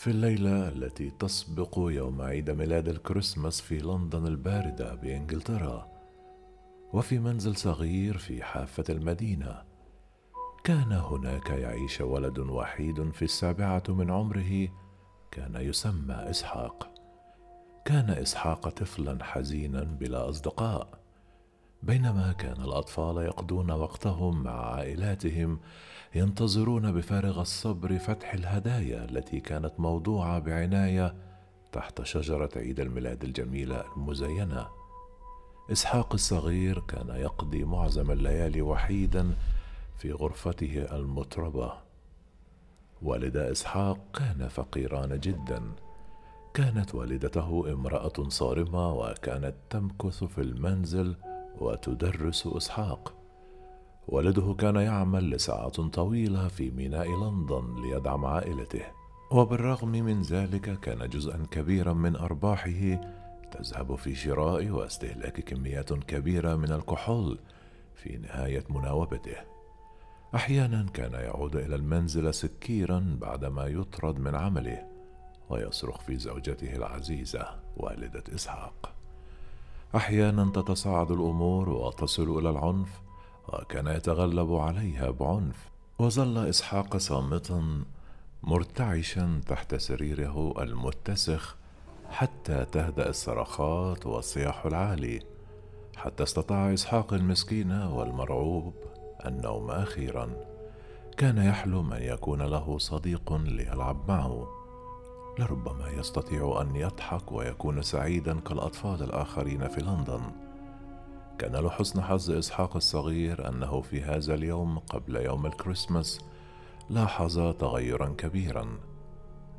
في الليلة التي تسبق يوم عيد ميلاد الكريسماس في لندن الباردة بإنجلترا وفي منزل صغير في حافة المدينة كان هناك يعيش ولد وحيد في السابعة من عمره كان يسمى إسحاق. كان إسحاق طفلا حزينا بلا أصدقاء. بينما كان الأطفال يقضون وقتهم مع عائلاتهم ينتظرون بفارغ الصبر فتح الهدايا التي كانت موضوعة بعناية تحت شجرة عيد الميلاد الجميلة المزينة. إسحاق الصغير كان يقضي معظم الليالي وحيدا في غرفته المطربة والد إسحاق كان فقيران جدا. كانت والدته امرأة صارمة وكانت تمكث في المنزل وتدرس إسحاق. والده كان يعمل لساعات طويلة في ميناء لندن ليدعم عائلته. وبالرغم من ذلك كان جزءا كبيرا من أرباحه تذهب في شراء واستهلاك كميات كبيرة من الكحول في نهاية مناوبته. أحيانا كان يعود إلى المنزل سكيرا بعدما يطرد من عمله ويصرخ في زوجته العزيزة والدة إسحاق. أحيانا تتصاعد الأمور وتصل إلى العنف وكان يتغلب عليها بعنف. وظل إسحاق صامتا مرتعشا تحت سريره المتسخ حتى تهدأ الصرخات والصياح العالي. حتى استطاع إسحاق المسكين والمرعوب النوم أخيرا. كان يحلم أن يكون له صديق ليلعب معه. لربما يستطيع أن يضحك ويكون سعيدا كالأطفال الآخرين في لندن. كان لحسن حظ إسحاق الصغير أنه في هذا اليوم قبل يوم الكريسماس لاحظ تغيرا كبيرا.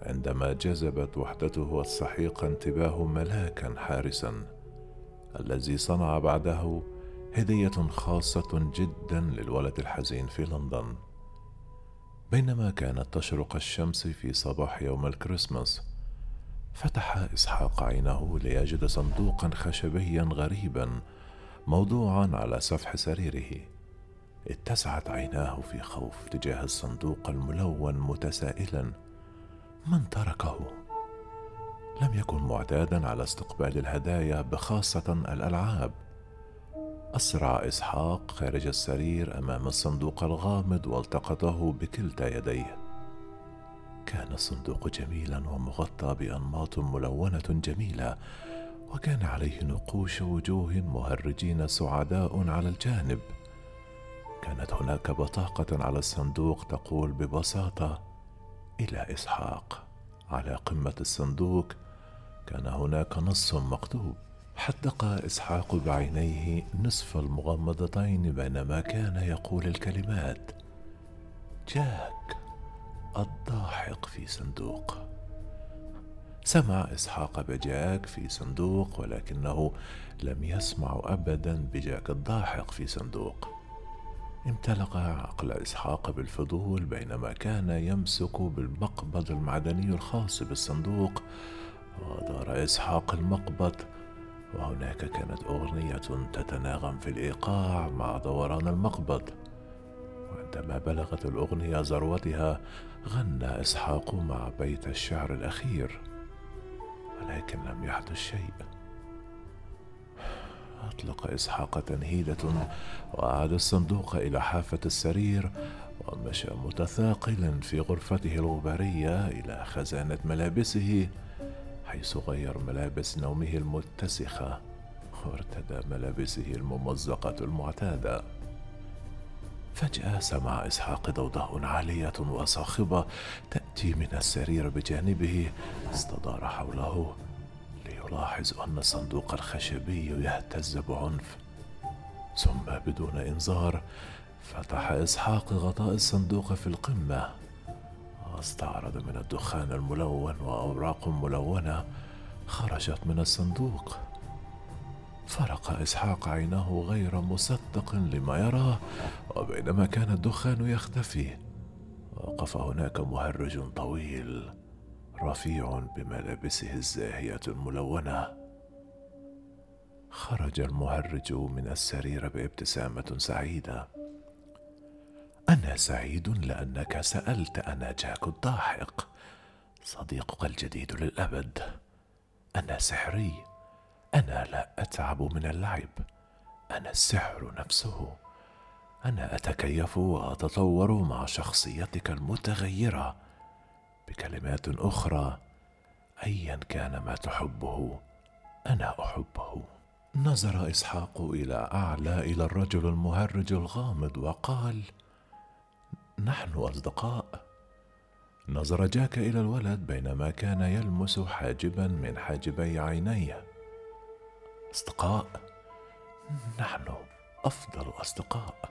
عندما جذبت وحدته السحيقه انتباه ملاكا حارسا الذي صنع بعده هدية خاصة جدا للولد الحزين في لندن. بينما كانت تشرق الشمس في صباح يوم الكريسماس فتح إسحاق عينه ليجد صندوقا خشبيا غريبا موضوعا على سفح سريره. اتسعت عيناه في خوف تجاه الصندوق الملون متسائلا. من تركه؟ لم يكن معتادا على استقبال الهدايا بخاصة الألعاب. أسرع إسحاق خارج السرير أمام الصندوق الغامض والتقطه بكلتا يديه. كان الصندوق جميلا ومغطى بأنماط ملونة جميلة وكان عليه نقوش وجوه مهرجين سعداء على الجانب. كانت هناك بطاقة على الصندوق تقول ببساطة إلى إسحاق. على قمة الصندوق كان هناك نص مكتوب. حدق إسحاق بعينيه نصف المغمضتين بينما كان يقول الكلمات. جاك الضاحك في صندوق. سمع إسحاق بجاك في صندوق ولكنه لم يسمع ابدا بجاك الضاحك في صندوق. امتلق عقل إسحاق بالفضول بينما كان يمسك بالمقبض المعدني الخاص بالصندوق. ودار إسحاق المقبض وهناك كانت أغنية تتناغم في الإيقاع مع دوران المقبض. وعندما بلغت الأغنية ذروتها غنى إسحاق مع بيت الشعر الأخير ولكن لم يحدث شيء. أطلق إسحاق تنهيدة وأعاد الصندوق إلى حافة السرير ومشى متثاقلا في غرفته الغبارية إلى خزانة ملابسه. حيث غير ملابس نومه المتسخة وارتدى ملابسه الممزقة المعتادة. فجأة سمع إسحاق ضوضاء عالية وصاخبة تأتي من السرير بجانبه. استدار حوله ليلاحظ أن الصندوق الخشبي يهتز بعنف. ثم بدون إنذار فتح إسحاق غطاء الصندوق في القمة. أستعرض من الدخان الملون وأوراق ملونة خرجت من الصندوق. فرق إسحاق عينه غير مصدق لما يراه وبينما كان الدخان يختفي. وقف هناك مهرج طويل رفيع بملابسه الزاهية الملونة. خرج المهرج من السرير بابتسامة سعيدة. أنا سعيد لأنك سألت أنا جاك الضاحك صديقك الجديد للأبد. أنا سحري. أنا لا أتعب من اللعب. أنا السحر نفسه. أنا أتكيف وأتطور مع شخصيتك المتغيرة. بكلمات أخرى أيا كان ما تحبه أنا أحبه. نظر إسحاق إلى أعلى إلى الرجل المهرج الغامض وقال نحن أصدقاء. نظر جاك إلى الولد بينما كان يلمس حاجبا من حاجبي عينيه. أصدقاء نحن أفضل أصدقاء.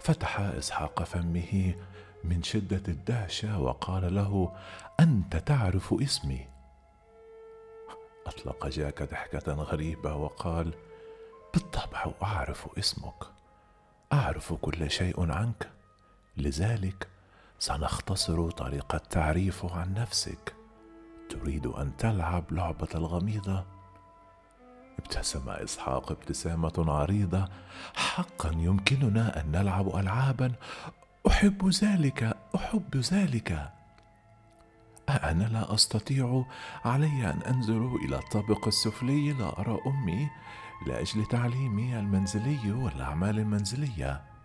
فتح إسحاق فمه من شدة الدهشة وقال له أنت تعرف اسمي. أطلق جاك ضحكة غريبة وقال بالطبع أعرف اسمك. أعرف كل شيء عنك. لذلك سنختصر طريقة التعريف عن نفسك. تريد أن تلعب لعبة الغميضة؟ ابتسم إسحاق ابتسامة عريضة. حقا يمكننا أن نلعب العابا. أحب ذلك أحب ذلك. أنا لا أستطيع علي أن أنزل إلى الطابق السفلي. لارى أمي لاجل تعليمي المنزلي والاعمال المنزلية.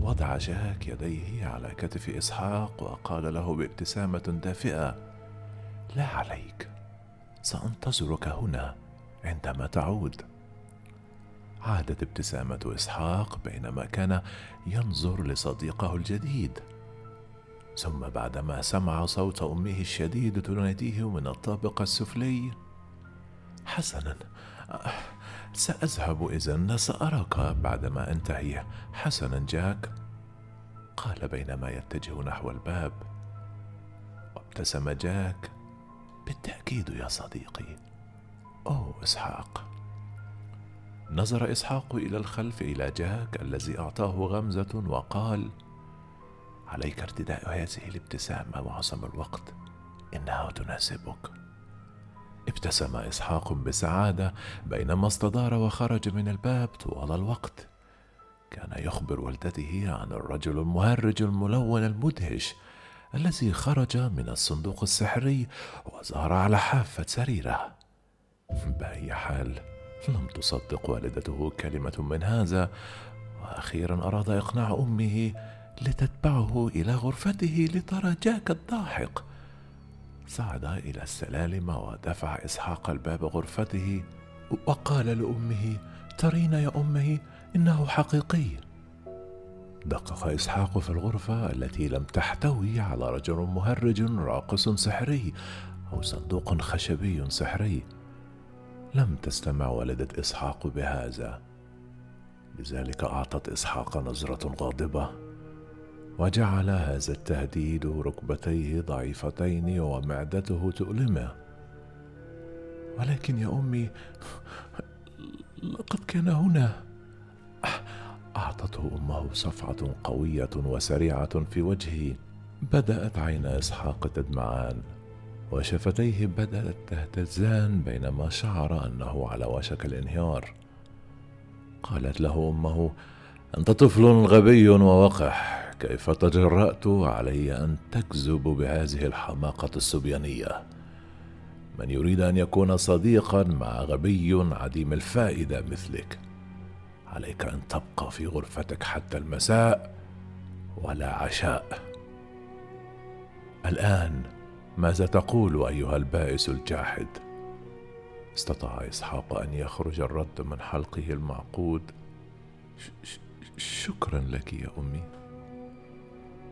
وضع جاك يديه على كتف إسحاق وقال له بابتسامة دافئة لا عليك سأنتظرك هنا عندما تعود. عادت ابتسامة إسحاق بينما كان ينظر لصديقه الجديد ثم بعدما سمع صوت أمه الشديد تناديه من الطابق السفلي حسنا سأذهب اذا سأراك بعدما أنتهي. حسنا جاك. قال بينما يتجه نحو الباب. وابتسم جاك. بالتأكيد يا صديقي. أوه إسحاق. نظر إسحاق إلى الخلف إلى جاك الذي أعطاه غمزة وقال عليك ارتداء هذه الابتسامة معظم الوقت. إنها تناسبك. ابتسم إسحاق بسعادة بينما استدار وخرج من الباب طوال الوقت. كان يخبر والدته عن الرجل المهرج الملون المدهش الذي خرج من الصندوق السحري وظهر على حافة سريره. بأي حال لم تصدق والدته كلمة من هذا. وأخيرا أراد إقناع أمه لتتبعه إلى غرفته لترى جاك الضاحك. صعد إلى السلالم ودفع إسحاق الباب غرفته وقال لأمه ترين يا أمه إنه حقيقي. دقق إسحاق في الغرفة التي لم تحتوي على رجل مهرج راقص سحري أو صندوق خشبي سحري. لم تستمع والدة إسحاق بهذا. لذلك أعطت إسحاق نظرة غاضبة. وجعل هذا التهديد ركبتيه ضعيفتين ومعدته تؤلمه. ولكن يا أمي لقد كان هنا. أعطته أمه صفعة قوية وسريعة في وجهه. بدأت عين إسحاق تدمعان وشفتيه بدأت تهتزان بينما شعر أنه على وشك الانهيار. قالت له أمه أنت طفل غبي ووقح. كيف تجرأت علي أن تكذب بهذه الحماقة الصبيانية؟ من يريد أن يكون صديقا مع غبي عديم الفائدة مثلك. عليك أن تبقى في غرفتك حتى المساء ولا عشاء. الآن ماذا تقول أيها البائس الجاحد؟ استطاع إسحاق أن يخرج الرد من حلقه المعقود. شكرا لك يا أمي.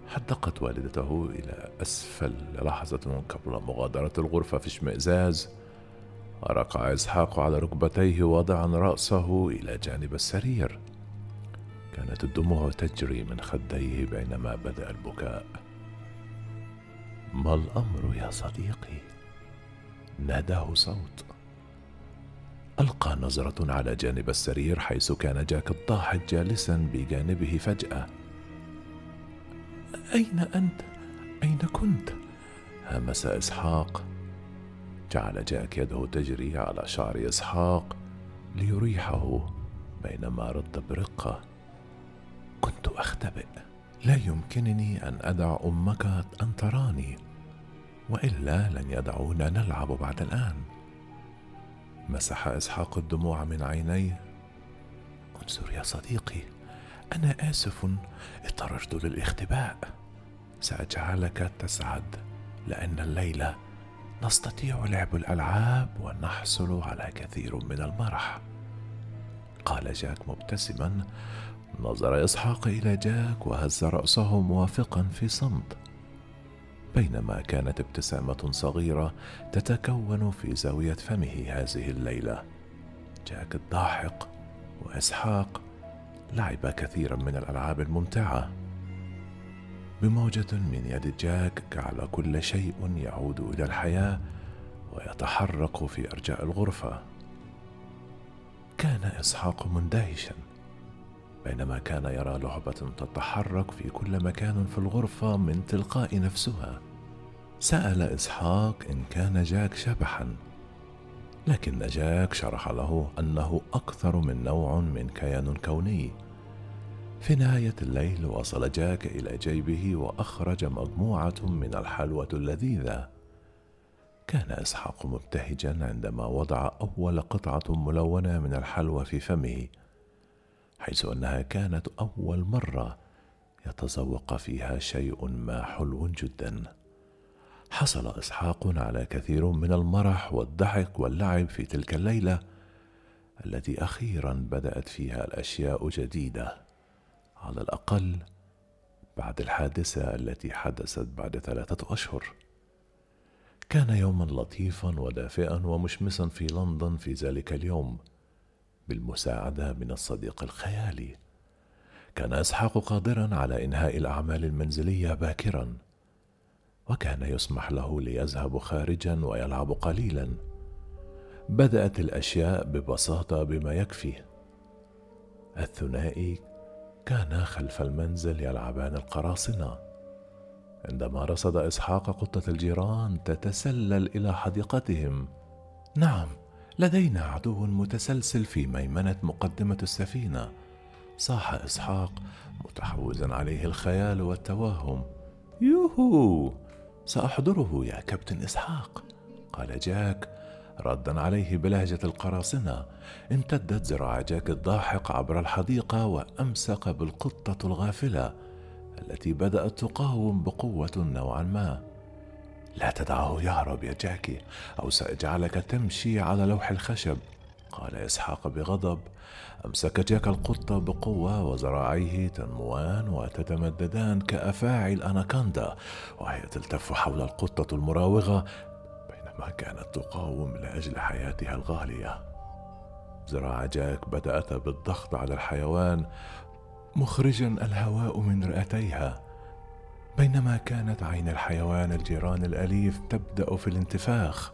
حدقت والدته إلى أسفل لحظة قبل مغادرة الغرفة في اشمئزاز. ركع إسحاق على ركبتيه واضعا رأسه إلى جانب السرير. كانت الدموع تجري من خديه بينما بدأ البكاء. ما الأمر يا صديقي؟ ناداه صوت. ألقى نظرة على جانب السرير حيث كان جاك الضاحك جالسا بجانبه فجأة. أين أنت؟ أين كنت؟ همس إسحاق. جعل جاك يده تجري على شعر إسحاق ليريحه بينما رد برقة. كنت أختبئ. لا يمكنني أن أدع أمك أن تراني وإلا لن يدعونا نلعب بعد الآن. مسح إسحاق الدموع من عينيه. انظر يا صديقي أنا آسف. اضطررت للاختباء. سأجعلك تسعد لأن الليلة نستطيع لعب الألعاب ونحصل على كثير من المرح. قال جاك مبتسما نظر إسحاق إلى جاك وهز رأسه موافقا في صمت. بينما كانت ابتسامة صغيرة تتكون في زاوية فمه هذه الليلة. جاك الضاحك وإسحاق لعب كثيرا من الألعاب الممتعة. بموجة من يد جاك جعل كل شيء يعود إلى الحياة ويتحرك في أرجاء الغرفة. كان إسحاق مندهشا بينما كان يرى لعبة تتحرك في كل مكان في الغرفة من تلقاء نفسها. سأل إسحاق إن كان جاك شبحا لكن جاك شرح له أنه أكثر من نوع من كيان كوني. في نهاية الليل وصل جاك إلى جيبه وأخرج مجموعة من الحلوى اللذيذة. كان إسحاق مبتهجا عندما وضع أول قطعة ملونة من الحلوى في فمه حيث أنها كانت أول مرة يتذوق فيها شيء ما حلو جدا. حصل إسحاق على كثير من المرح والضحك واللعب في تلك الليلة التي أخيرا بدأت فيها الأشياء جديدة. على الأقل بعد الحادثة التي حدثت بعد ثلاثة أشهر. كان يوما لطيفا ودافئا ومشمسا في لندن في ذلك اليوم بالمساعدة من الصديق الخيالي. كان أسحاق قادرا على إنهاء الأعمال المنزلية باكرا وكان يسمح له ليذهب خارجا ويلعب قليلا. بدأت الأشياء ببساطة بما يكفي. الثنائي كانا خلف المنزل يلعبان القراصنة. عندما رصد إسحاق قطة الجيران تتسلل إلى حديقتهم. نعم لدينا عدو متسلسل في ميمنة مقدمة السفينة. صاح إسحاق متحوزا عليه الخيال والتوهم. يوهو سأحضره يا كابتن إسحاق. قال جاك ردا عليه بلهجة القراصنة. امتدت ذراع جاك الضاحك عبر الحديقه وأمسك بالقطة الغافلة التي بدأت تقاوم بقوة نوعا ما. لا تدعه يهرب يا جاكي أو ساجعلك تمشي على لوح الخشب قال إسحاق بغضب. امسك جاك القطة بقوة وذراعيه تنموان وتتمددان كافاعي الاناكوندا وهي تلتف حول القطة المراوغة بينما كانت تقاوم لأجل حياتها الغالية. ذراع جاك بدأت بالضغط على الحيوان مخرجا الهواء من رئتيها. بينما كانت عين الحيوان الجيران الأليف تبدأ في الانتفاخ.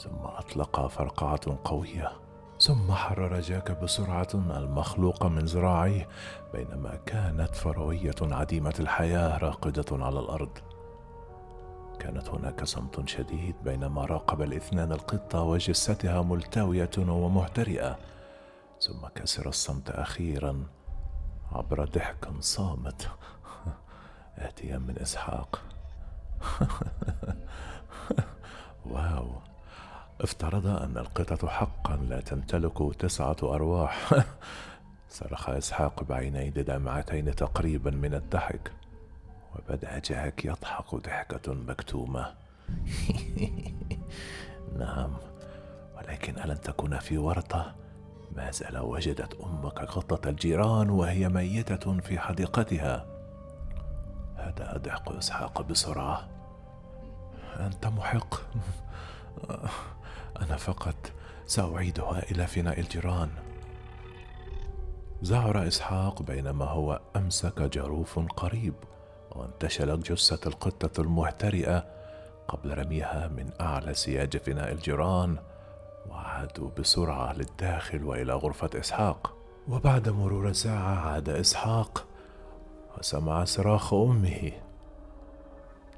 ثم أطلق فرقعة قوية. ثم حرر جاك بسرعة المخلوق من ذراعيه بينما كانت فروية عديمة الحياة راقدة على الأرض. كانت هناك صمت شديد بينما راقب الاثنان القطة وجثتها ملتوية ومهترئة. ثم كسر الصمت أخيرا عبر ضحك صامت. آتيا من إسحاق. واو. افترض أن القطة حقا لا تمتلك تسعة أرواح. صرخ إسحاق بعيني دمعتين تقريبا من الضحك. وبدأ جاك يضحك ضحكة مكتومة. نعم ولكن ألن تكون في ورطة؟ ما زال وجدت أمك قطه الجيران وهي ميتة في حديقتها. هدأ ضحك إسحاق بسرعة. أنت محق. أنا فقط سأعيدها إلى فناء الجيران. زعر إسحاق بينما هو أمسك جروف قريب. وانتشل جثة القطة المهترئه قبل رميها من أعلى سياج فناء الجيران وعادوا بسرعة للداخل وإلى غرفة إسحاق. وبعد مرور ساعة عاد إسحاق وسمع صراخ أمه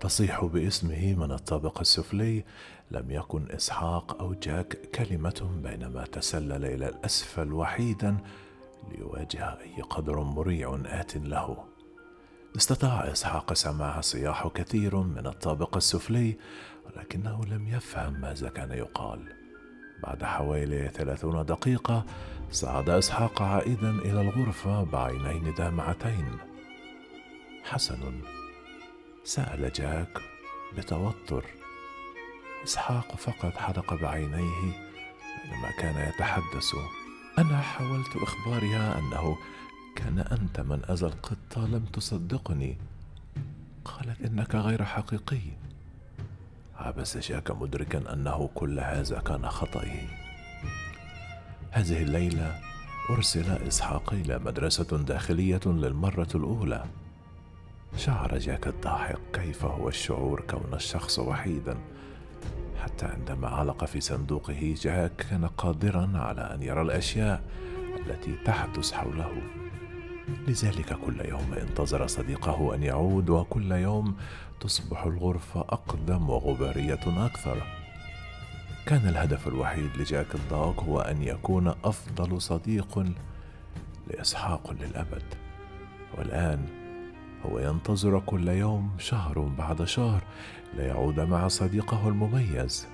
تصيح باسمه من الطابق السفلي. لم يكن إسحاق أو جاك كلمة بينما تسلل إلى الأسفل وحيدا ليواجه أي قدر مريع آت له. استطاع إسحاق سماع صياح كثير من الطابق السفلي ولكنه لم يفهم ماذا كان يقال. بعد حوالي ثلاثون دقيقة صعد إسحاق عائدا إلى الغرفة بعينين دامعتين. حسن سأل جاك بتوتر. إسحاق فقط حرق بعينيه بينما كان يتحدث. أنا حاولت إخبارها أنه كان أنت من أذى القطة لم تصدقني. قالت إنك غير حقيقي. عبس جاك مدركا أنه كل هذا كان خطئه هذه الليلة أرسل إسحاق إلى مدرسة داخلية للمرة الأولى. شعر جاك الضاحك كيف هو الشعور كون الشخص وحيدا. حتى عندما علق في صندوقه جاك كان قادرا على أن يرى الأشياء التي تحدث حوله. لذلك كل يوم انتظر صديقه أن يعود وكل يوم تصبح الغرفة أقدم وغبارية أكثر. كان الهدف الوحيد لجاك الدوغ هو أن يكون أفضل صديق لإسحاق للأبد. والآن هو ينتظر كل يوم شهر بعد شهر ليعود مع صديقه المميز.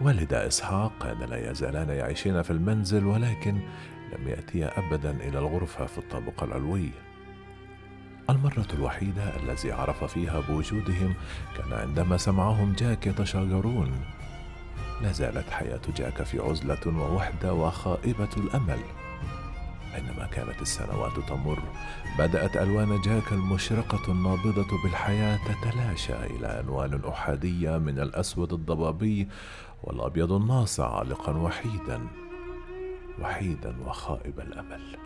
والد إسحاق كان لا يزالان يعيشين في المنزل ولكن لم ياتيا ابدا إلى الغرفة في الطابق العلوي. المرة الوحيدة التي عرف فيها بوجودهم كان عندما سمعهم جاك يتشاجرون. لا زالت حياة جاك في عزلة ووحدة وخائبة الأمل. بينما كانت السنوات تمر بدأت ألوان جاك المشرقة النابضة بالحياة تتلاشى إلى ألوان أحادية من الأسود الضبابي والأبيض الناصع عالقا وحيدا. وحيدا وخائب الأمل.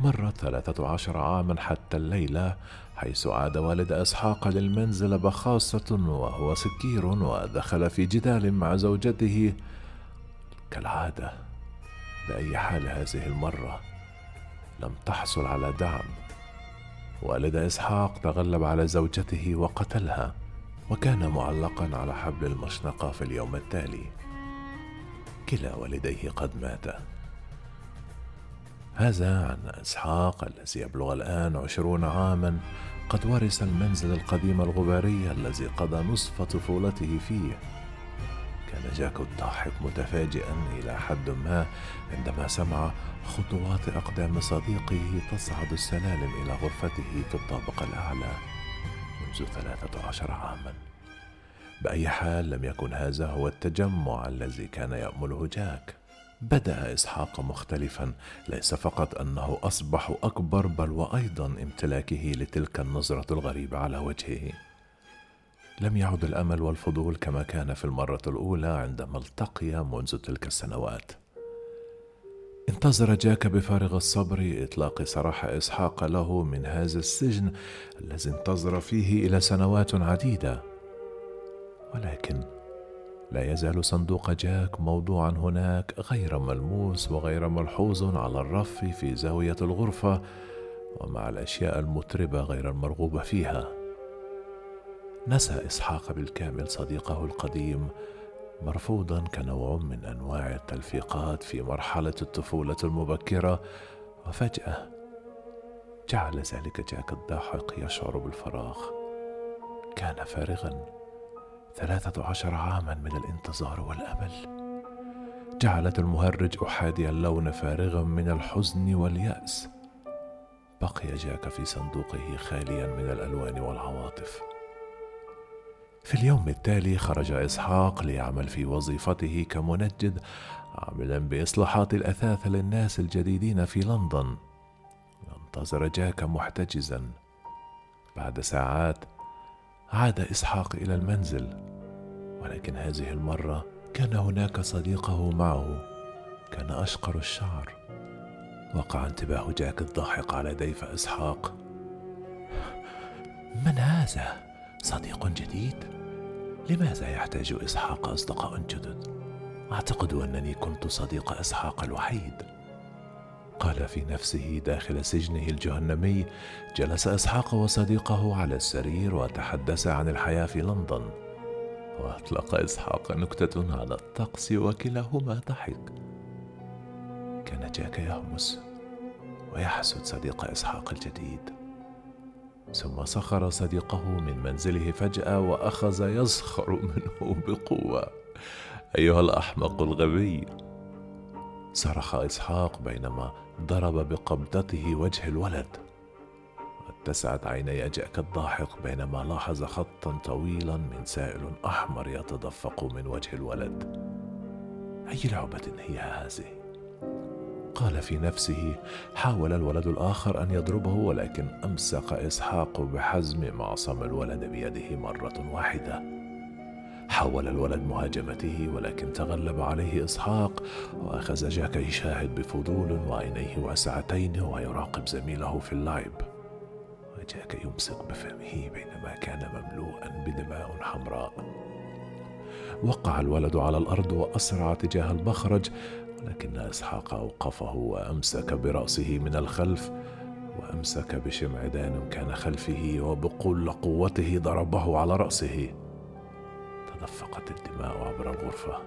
مرت ثلاثة عشر عاما حتى الليلة حيث عاد والد إسحاق للمنزل بخاصة وهو سكير ودخل في جدال مع زوجته. كالعادة بأي حال هذه المرة؟ لم تحصل على دعم. والد إسحاق تغلب على زوجته وقتلها وكان معلقا على حبل المشنقة في اليوم التالي. كلا والديه قد ماتا هذا عن إسحاق الذي يبلغ الآن عشرون عاما قد ورث المنزل القديم الغباري الذي قضى نصف طفولته فيه. كان جاك الضاحك متفاجئا إلى حد ما عندما سمع خطوات أقدام صديقه تصعد السلالم إلى غرفته في الطابق الأعلى منذ ثلاثة عشر عاما. بأي حال لم يكن هذا هو التجمع الذي كان يأمله جاك. بدأ إسحاق مختلفا ليس فقط أنه أصبح أكبر بل وأيضا امتلاكه لتلك النظرة الغريبة على وجهه. لم يعد الأمل والفضول كما كان في المرة الأولى عندما التقيا منذ تلك السنوات. انتظر جاك بفارغ الصبر إطلاق سراح إسحاق له من هذا السجن الذي انتظر فيه إلى سنوات عديدة. ولكن لا يزال صندوق جاك موضوعا هناك غير ملموس وغير ملحوظ على الرف في زاوية الغرفة ومع الأشياء المتربه غير المرغوب فيها. نسى إسحاق بالكامل صديقه القديم مرفوضا كنوع من أنواع التلفيقات في مرحلة الطفولة المبكرة وفجأة جعل ذلك جاك الضاحك يشعر بالفراغ. كان فارغا. ثلاثة عشر عاما من الانتظار والأمل. جعلت المهرج أحادي اللون فارغا من الحزن واليأس. بقي جاك في صندوقه خاليا من الألوان والعواطف. في اليوم التالي خرج إسحاق ليعمل في وظيفته كمنجد عاملا بإصلاحات الأثاث للناس الجديدين في لندن. انتظر جاك محتجزا. بعد ساعات عاد إسحاق إلى المنزل. ولكن هذه المرة كان هناك صديقه معه كان أشقر الشعر. وقع انتباه جاك الضاحك على ديف إسحاق. من هذا؟ صديق جديد؟ لماذا يحتاج إسحاق أصدقاء جدد؟ أعتقد أنني كنت صديق إسحاق الوحيد. قال في نفسه داخل سجنه الجهنمي جلس إسحاق وصديقه على السرير وتحدثا عن الحياة في لندن. وأطلق إسحاق نكتة على الطقس وكلاهما ضحك. كان جاك يهمس ويحسد صديق إسحاق الجديد. ثم سخر صديقه من منزله فجأة وأخذ يسخر منه بقوة. أيها الأحمق الغبي! صرخ إسحاق بينما ضرب بقبضته وجه الولد. اتسعت عيني جاك الضاحك بينما لاحظ خطا طويلا من سائل أحمر يتدفق من وجه الولد. أي لعبة هي هذه؟ قال في نفسه حاول الولد الآخر أن يضربه ولكن أمسك إسحاق بحزم معصم الولد بيده مرة واحدة. حاول الولد مهاجمته ولكن تغلب عليه إسحاق وأخذ جاك يشاهد بفضول وعينيه وأسعتين ويراقب زميله في اللعب. وجاك يمسك بفمه بينما كان مملوءا بدماء حمراء. وقع الولد على الأرض وأسرع تجاه المخرج ولكن إسحاق أوقفه وأمسك برأسه من الخلف وأمسك بشمعدان كان خلفه وبكل قوته ضربه على رأسه. تدفقت الدماء عبر الغرفة.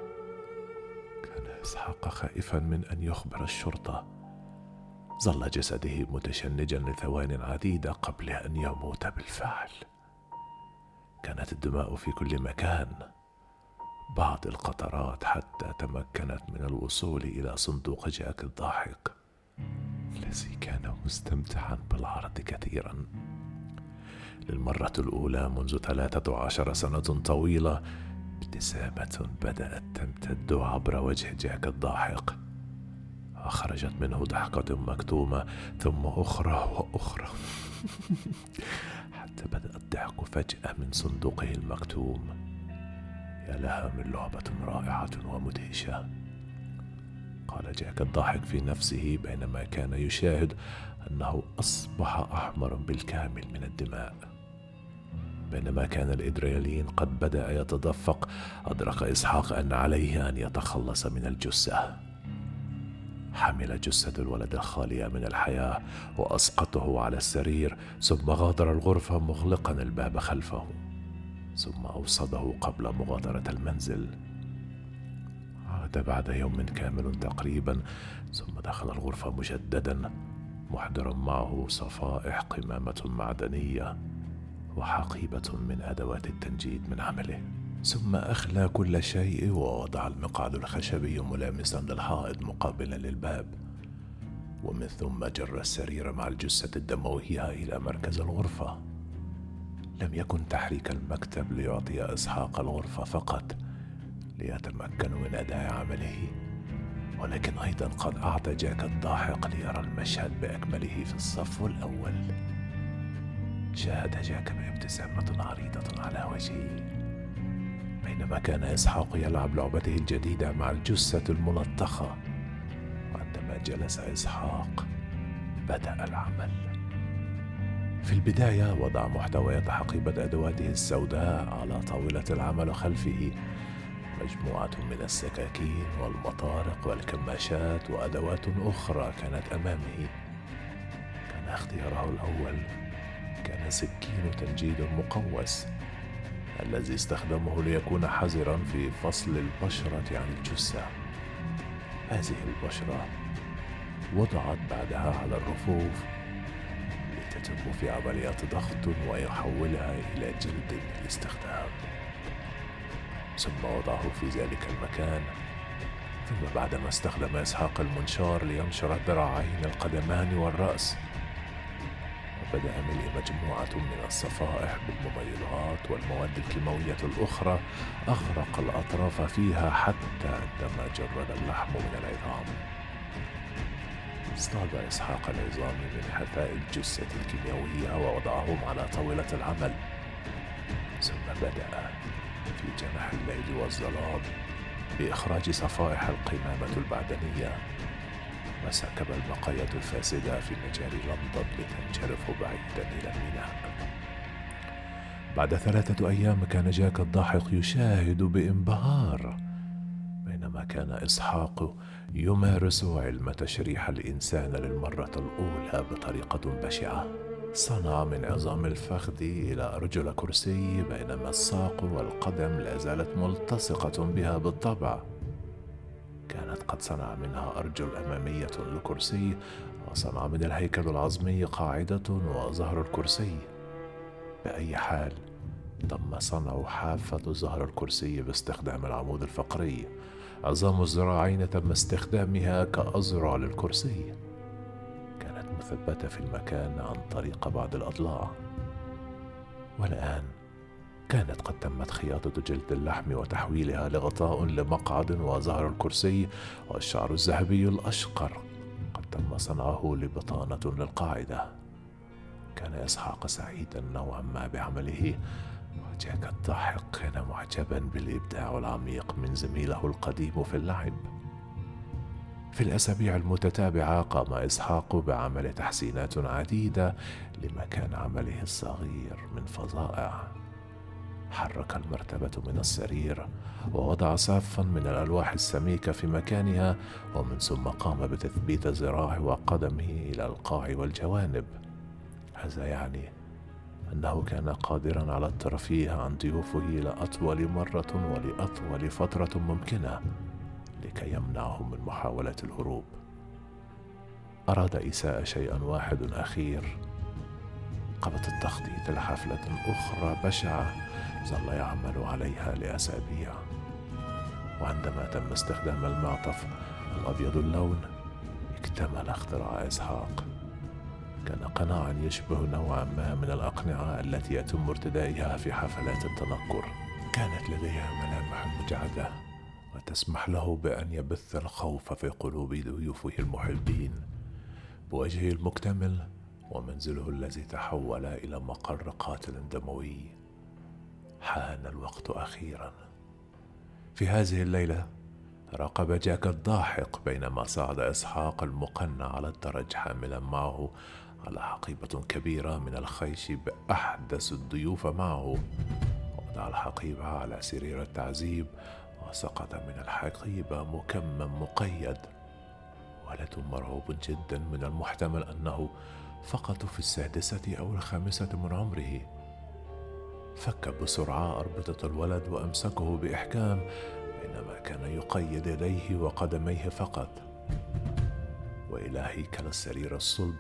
كان إسحاق خائفا من أن يخبر الشرطة. ظل جسده متشنجا لثوان عديده قبل أن يموت بالفعل. كانت الدماء في كل مكان. بعض القطرات حتى تمكنت من الوصول إلى صندوق جاك الضاحك. الذي كان مستمتعا بالعرض كثيرا. للمرة الأولى منذ ثلاثة عشر سنة طويلة ابتسامة بدأت تمتد عبر وجه جاك الضاحك. أخرجت منه ضحكة مكتومة ثم أخرى وأخرى. حتى بدأ الضحك فجأة من صندوقه المكتوم. يا لها من لعبة رائعة ومدهشة. قال جاك الضاحك في نفسه بينما كان يشاهد أنه أصبح أحمر بالكامل من الدماء. بينما كان الإدريالين قد بدأ يتدفق أدرك إسحاق أن عليه أن يتخلص من الجثة. حمل جثة الولد الخالية من الحياة وأسقطه على السرير ثم غادر الغرفة مغلقا الباب خلفه ثم أوصده قبل مغادرة المنزل. عاد بعد يوم كامل تقريبا ثم دخل الغرفة مجددا محضرا معه صفائح قمامة معدنية وحقيبة من أدوات التنجيد من عمله. ثم أخلى كل شيء ووضع المقعد الخشبي ملامسا للحائط مقابلا للباب. ومن ثم جر السرير مع الجثة الدموية إلى مركز الغرفة. لم يكن تحريك المكتب ليعطي إسحاق الغرفة فقط ليتمكن من أداء عمله. ولكن أيضا قد أعطى جاك الضاحك ليرى المشهد بأكمله في الصف الأول. شاهد جاك بابتسامة عريضة على وجهه. بينما كان إسحاق يلعب لعبته الجديدة مع الجثة الملطخة وعندما جلس إسحاق بدأ العمل. في البداية وضع محتويات حقيبة أدواته السوداء على طاولة العمل خلفه. مجموعة من السكاكين والمطارق والكماشات وأدوات أخرى كانت أمامه. كان اختياره الأول كان سكين تنجيد مقوس. الذي استخدمه ليكون حذرا في فصل البشرة عن الجثة. هذه البشرة وضعت بعدها على الرفوف لتتم في عمليات ضغط ويحولها إلى جلد للاستخدام. ثم وضعه في ذلك المكان. ثم بعدما استخدم إسحاق المنشار لينشر الذراعين القدمان والرأس بدأ ملء مجموعة من الصفائح بالمبيضات والمواد الكيماوية الأخرى أغرق الأطراف فيها حتى عندما جرد اللحم من العظام. اصطاد إسحاق العظام من حفاء الجثة الكيميائية ووضعهم على طاولة العمل. ثم بدأ في جنح الليل والظلام بإخراج صفائح القمامة البعدنية. وسكب البقايا الفاسدة في مجاري لندن لتنجرف بعيدا إلى الميناء. بعد ثلاثة أيام كان جاك الضاحك يشاهد بإنبهار بينما كان إسحاق يمارس علم تشريح الإنسان للمرة الأولى بطريقة بشعة. صنع من عظام الفخذ إلى أرجل كرسي بينما الساق والقدم لا زالت ملتصقة بها بالطبع. كانت قد صنع منها أرجل أمامية لكرسي وصنع من الهيكل العظمي قاعدة وظهر الكرسي. بأي حال تم صنع حافة ظهر الكرسي باستخدام العمود الفقري. عظام الذراعين تم استخدامها كأذرع للكرسي كانت مثبتة في المكان عن طريق بعض الأضلاع. والآن كانت قد تمت خياطة جلد اللحم وتحويلها لغطاء لمقعد وظهر الكرسي والشعر الذهبي الأشقر. قد تم صنعه لبطانة للقاعدة. كان إسحاق سعيدا نوعا ما بعمله. وجاك الضاحك كان معجبا بالإبداع العميق من زميله القديم في اللعب. في الأسابيع المتتابعة قام إسحاق بعمل تحسينات عديدة لمكان عمله الصغير من فظائع. حرك المرتبة من السرير ووضع صافا من الألواح السميكة في مكانها ومن ثم قام بتثبيت ذراعه وقدمه إلى القاع والجوانب. هذا يعني أنه كان قادرا على الترفيه عن ضيوفه لأطول مرة ولأطول فترة ممكنة لكي يمنعهم من محاولة الهروب. أراد إيساء شيئا واحد أخير. قبل التخطيط لحفلة أخرى بشعة ظل يعمل عليها لأسابيع. وعندما تم استخدام المعطف الأبيض اللون اكتمل اختراع إسحاق. كان قناعا يشبه نوعا ما من الأقنعة التي يتم ارتدائها في حفلات التنكر كانت لديها ملامح مجعدة وتسمح له بأن يبث الخوف في قلوب ضيوفه المحبين. بوجهه المكتمل ومنزله الذي تحول إلى مقر قاتل دموي. حان الوقت أخيرا. في هذه الليلة راقب جاك الضاحك بينما صعد إسحاق المقنع على الدرج حاملا معه. على حقيبة كبيرة من الخيش بأحدث الضيوف معه. وضع الحقيبة على سرير التعذيب وسقط من الحقيبة مكمم مقيد. ولد مرعوب جدا من المحتمل أنه فقط في السادسة أو الخامسة من عمره. فك بسرعة أربطة الولد وأمسكه بإحكام بينما كان يقيد يديه وقدميه فقط. وإلى هيكل السرير الصلب.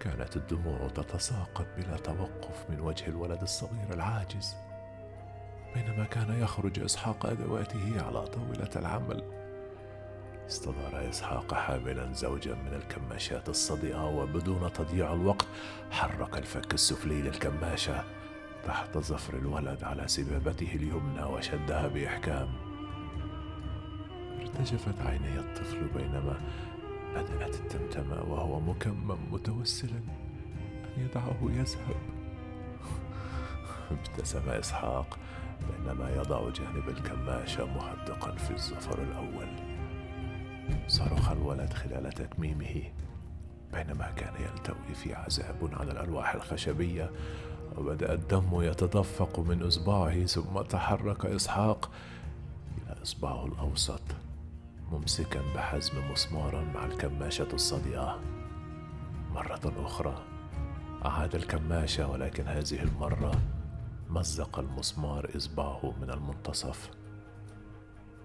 كانت الدموع تتساقط بلا توقف من وجه الولد الصغير العاجز. بينما كان يخرج إسحاق أدواته على طاولة العمل. استدار إسحاق حاملا زوجا من الكماشات الصدئة وبدون تضييع الوقت حرك الفك السفلي للكماشة. تحت ظفر الولد على سبابته اليمنى وشدها بإحكام. ارتجفت عيني الطفل بينما بدأت التمتمة وهو مكمم متوسلا أن يدعه يذهب. ابتسم إسحاق بينما يضع جانب الكماشة محدقا في الظفر الأول. صرخ الولد خلال تكميمه بينما كان يلتوي في عذاب على الألواح الخشبية وبدأ الدم يتدفق من إصبعه ثم تحرك إسحاق إلى إصبعه الأوسط ممسكا بحزم مسمارا مع الكماشة الصدئة مرة أخرى أعاد الكماشة ولكن هذه المرة مزق المسمار إصبعه من المنتصف.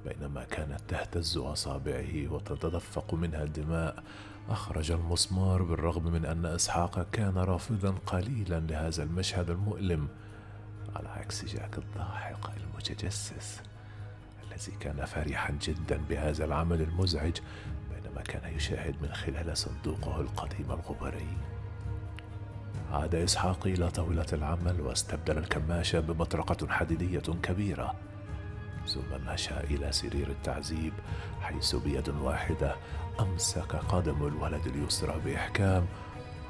بينما كانت تهتز أصابعه وتتدفق منها الدماء أخرج المسمار بالرغم من أن إسحاق كان رافضا قليلا لهذا المشهد المؤلم. على عكس جاك الضاحك المتجسس الذي كان فرحا جدا بهذا العمل المزعج بينما كان يشاهد من خلال صندوقه القديم الغباري عاد إسحاق إلى طاولة العمل واستبدل الكماشة بمطرقة حديدية كبيرة. ثم مشى إلى سرير التعذيب حيث بيد واحدة أمسك قدم الولد اليسرى بإحكام.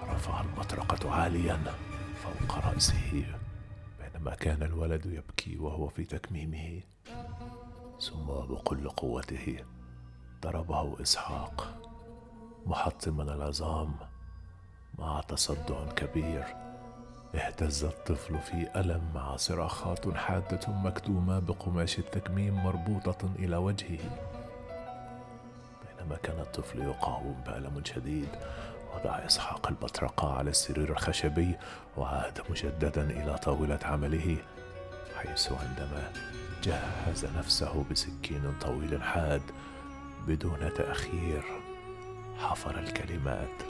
ورفع المطرقة عاليا فوق رأسه بينما كان الولد يبكي وهو في تكميمه. ثم بكل قوته ضربه إسحاق محطما العظام مع تصدع كبير. اهتز الطفل في ألم مع صراخات حادة مكتومة بقماش التكميم مربوطة إلى وجهه. بينما كان الطفل يقاوم بألم شديد وضع إسحاق البطرقة على السرير الخشبي وعاد مجددا إلى طاولة عمله حيث عندما جهز نفسه بسكين طويل حاد بدون تأخير حفر الكلمات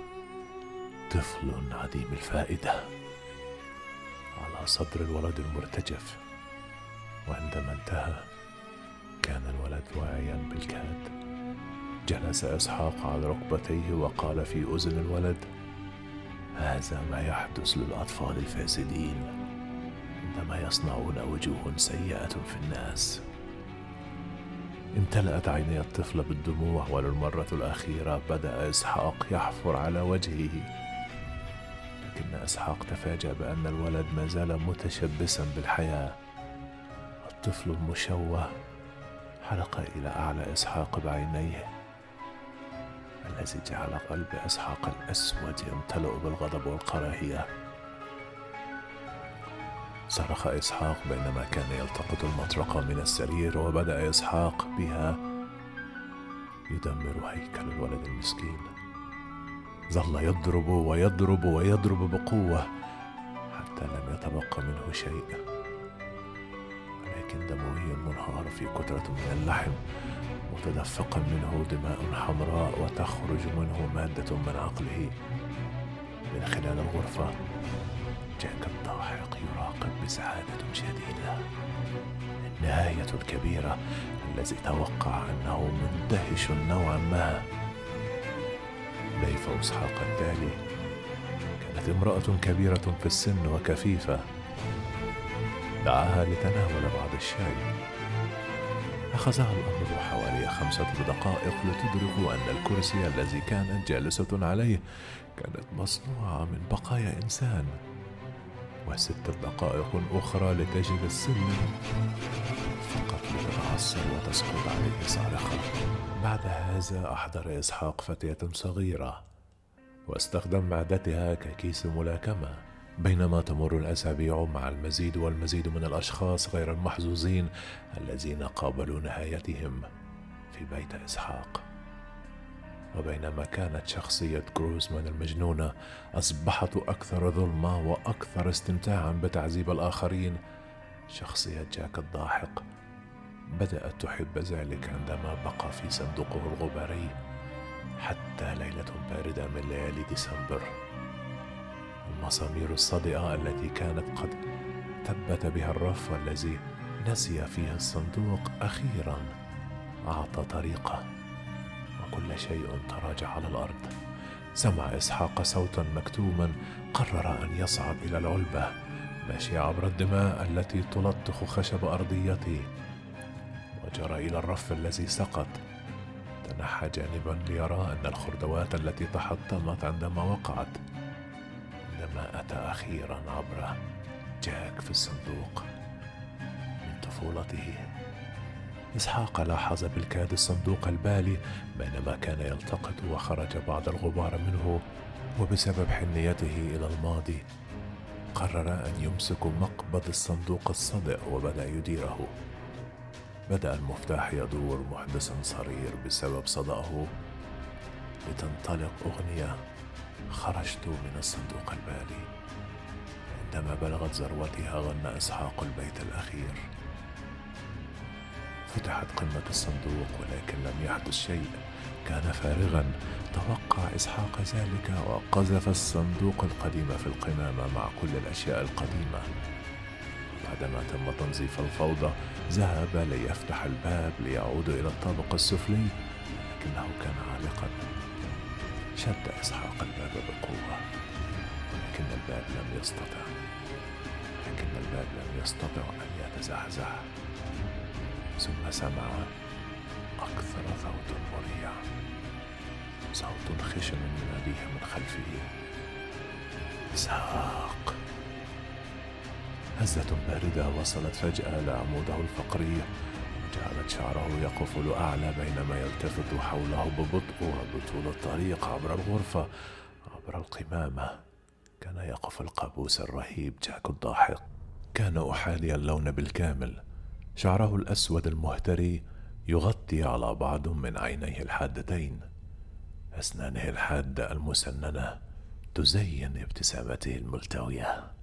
طفل عديم الفائدة على صدر الولد المرتجف. وعندما انتهى كان الولد واعيا بالكاد. جلس إسحاق على ركبتيه وقال في أذن الولد هذا ما يحدث للأطفال الفاسدين. عندما يصنعون وجوه سيئة في الناس. امتلأت عيني الطفل بالدموع وللمرة الأخيرة بدأ إسحاق يحفر على وجهه. لكن إسحاق تفاجأ بأن الولد ما زال متشبثا بالحياة. الطفل المشوه حلق إلى أعلى إسحاق بعينيه. الذي جعل قلب إسحاق الأسود يمتلئ بالغضب والكراهية. صرخ إسحاق بينما كان يلتقط المطرقة من السرير وبدأ إسحاق بها يدمر هيكل الولد المسكين. ظل يضرب ويضرب ويضرب بقوة حتى لم يتبقى منه شيء. ولكن دموي منهار في كترة من اللحم. متدفقا منه دماء حمراء وتخرج منه مادة من عقله. من خلال الغرفة جاك الضاحك يراقب بسعادة شديدة. النهاية الكبيرة الذي توقع أنه مندهش نوعا ما. ليف إسحاق التالي كانت امرأة كبيرة في السن وكفيفة. دعاها لتناول بعض الشاي. أخذها الأمر حوالي خمسة دقائق لتدرك أن الكرسي الذي كانت جالسة عليه كانت مصنوعة من بقايا إنسان. وست دقائق أخرى لتجد السلم فقط لتتعثر وتسقط عليه صارخة بعد هذا أحضر إسحاق فتاة صغيرة واستخدم معدتها ككيس ملاكمة. بينما تمر الأسابيع مع المزيد والمزيد من الأشخاص غير المحظوظين الذين قابلوا نهايتهم في بيت إسحاق. وبينما كانت شخصية كروزمان المجنونة أصبحت أكثر ظلمة وأكثر استمتاعا بتعذيب الآخرين شخصية جاك الضاحك بدأت تحب ذلك عندما بقى في صندوقه الغباري حتى ليلة باردة من ليالي ديسمبر. المسامير الصدئة التي كانت قد ثبت بها الرف الذي نسي فيه الصندوق أخيرا. أعطى طريقة. وكل شيء تراجع على الأرض. سمع إسحاق صوتا مكتوما. قرر أن يصعد إلى العلبة. ماشي عبر الدماء التي تلطخ خشب أرضيته. وجرى إلى الرف الذي سقط. تنحى جانبا ليرى أن الخردوات التي تحطمت عندما وقعت عندما أتى أخيرا عبر جاك في الصندوق. من طفولته إسحاق لاحظ بالكاد الصندوق البالي بينما كان يلتقط وخرج بعض الغبار منه وبسبب حنيته إلى الماضي قرر أن يمسك مقبض الصندوق الصدئ وبدأ يديره. بدأ المفتاح يدور محدثا صرير بسبب صدأه لتنطلق أغنية. خرجت من الصندوق البالي. عندما بلغت ذروتها غنى إسحاق البيت الأخير. فتحت قمة الصندوق ولكن لم يحدث شيء. كان فارغا. توقع إسحاق ذلك وقذف الصندوق القديم في القمامة مع كل الأشياء القديمة. بعدما تم تنظيف الفوضى ذهب ليفتح الباب ليعود إلى الطابق السفلي لكنه كان عالقا. شد إسحاق الباب بقوة ولكن الباب لم يستطع لكن الباب لم يستطع أن يتزحزح. ثم سمع أكثر صوت مريع صوت خشن يناديه من خلفه. إسحاق! هزة باردة وصلت فجأة لعموده الفقري. وجعلت شعره يقفل أعلى بينما يلتفت حوله ببطء وبطول الطريق عبر الغرفة عبر القمامة. كان يقف القابوس الرهيب جاك الضاحك. كان أحادي اللون بالكامل. شعره الأسود المهتري يغطي على بعض من عينيه الحادتين. أسنانه الحادة المسننة تزين ابتسامته الملتوية.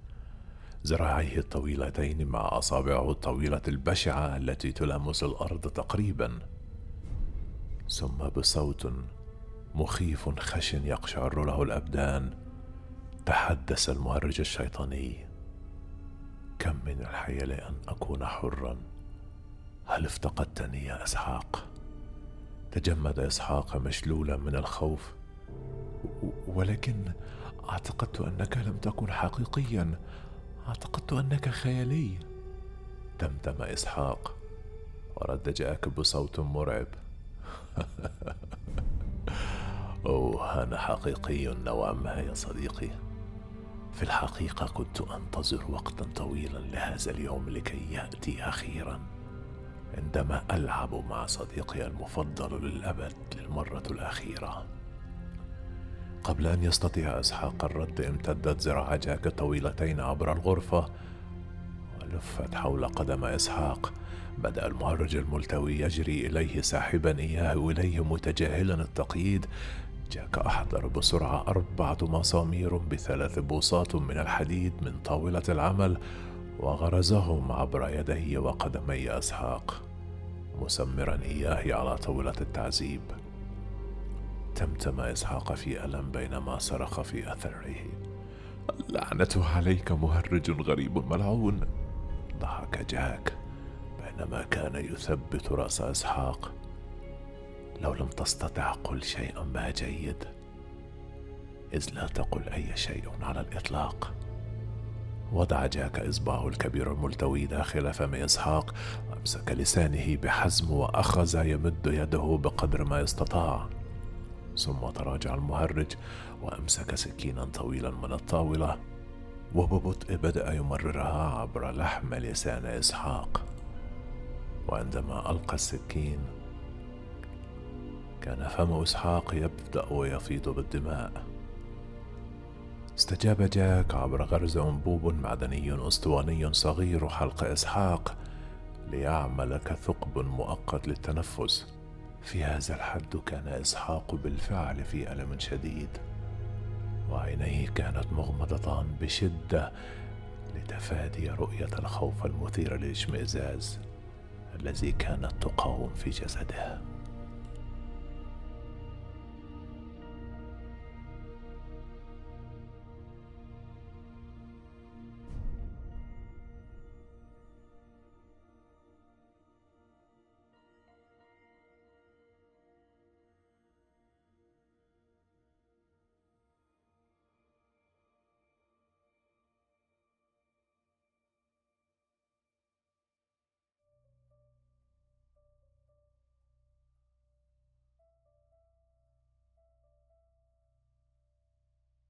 ذراعيه الطويلتين مع اصابعه الطويله البشعة التي تلامس الأرض تقريبا. ثم بصوت مخيف خشن يقشعر له الأبدان. تحدث المهرج الشيطاني. كم من الحيل أن أكون حرا؟ هل افتقدتني يا إسحاق؟ تجمد إسحاق مشلولا من الخوف. ولكن اعتقدت أنك لم تكن حقيقيا. اعتقدت أنك خيالي. تمتم إسحاق. ورد جاك بصوت مرعب. أوه أنا حقيقي نوعا ما يا صديقي. في الحقيقة كنت أنتظر وقتا طويلا لهذا اليوم لكي يأتي أخيرا. عندما ألعب مع صديقي المفضل للأبد للمرة الأخيرة. قبل أن يستطيع إسحاق الرد امتدت ذراع جاك طويلتين عبر الغرفة ولفت حول قدم إسحاق. بدأ المهرج الملتوي يجري إليه ساحبا إياه اليه متجاهلا التقييد. جاك أحضر بسرعة أربعة مسامير بثلاث بوصات من الحديد من طاولة العمل وغرزهم عبر يدي وقدمي أسحاق. مسمرا إياه على طاولة التعذيب. تمتم إسحاق في ألم بينما صرخ في أثره. اللعنة عليك مهرج غريب ملعون. ضحك جاك بينما كان يثبت رأس إسحاق. لو لم تستطع قل شيئا ما جيد إذ لا تقل أي شيء على الإطلاق. وضع جاك إصبعه الكبير الملتوي داخل فم إسحاق وأمسك لسانه بحزم وأخذ يمد يده بقدر ما استطاع. ثم تراجع المهرج وأمسك سكينا طويلا من الطاولة. وببطء بدأ يمررها عبر لحم لسان إسحاق. وعندما ألقى السكين كان فم إسحاق يبدأ ويفيض بالدماء. استجاب جاك عبر غرز أنبوب معدني أسطواني صغير حلق إسحاق ليعمل كثقب مؤقت للتنفس. في هذا الحد كان إسحاق بالفعل في ألم شديد وعينيه كانت مغمضتان بشدة لتفادي رؤية الخوف المثير للاشمئزاز الذي كانت تقاوم في جسده.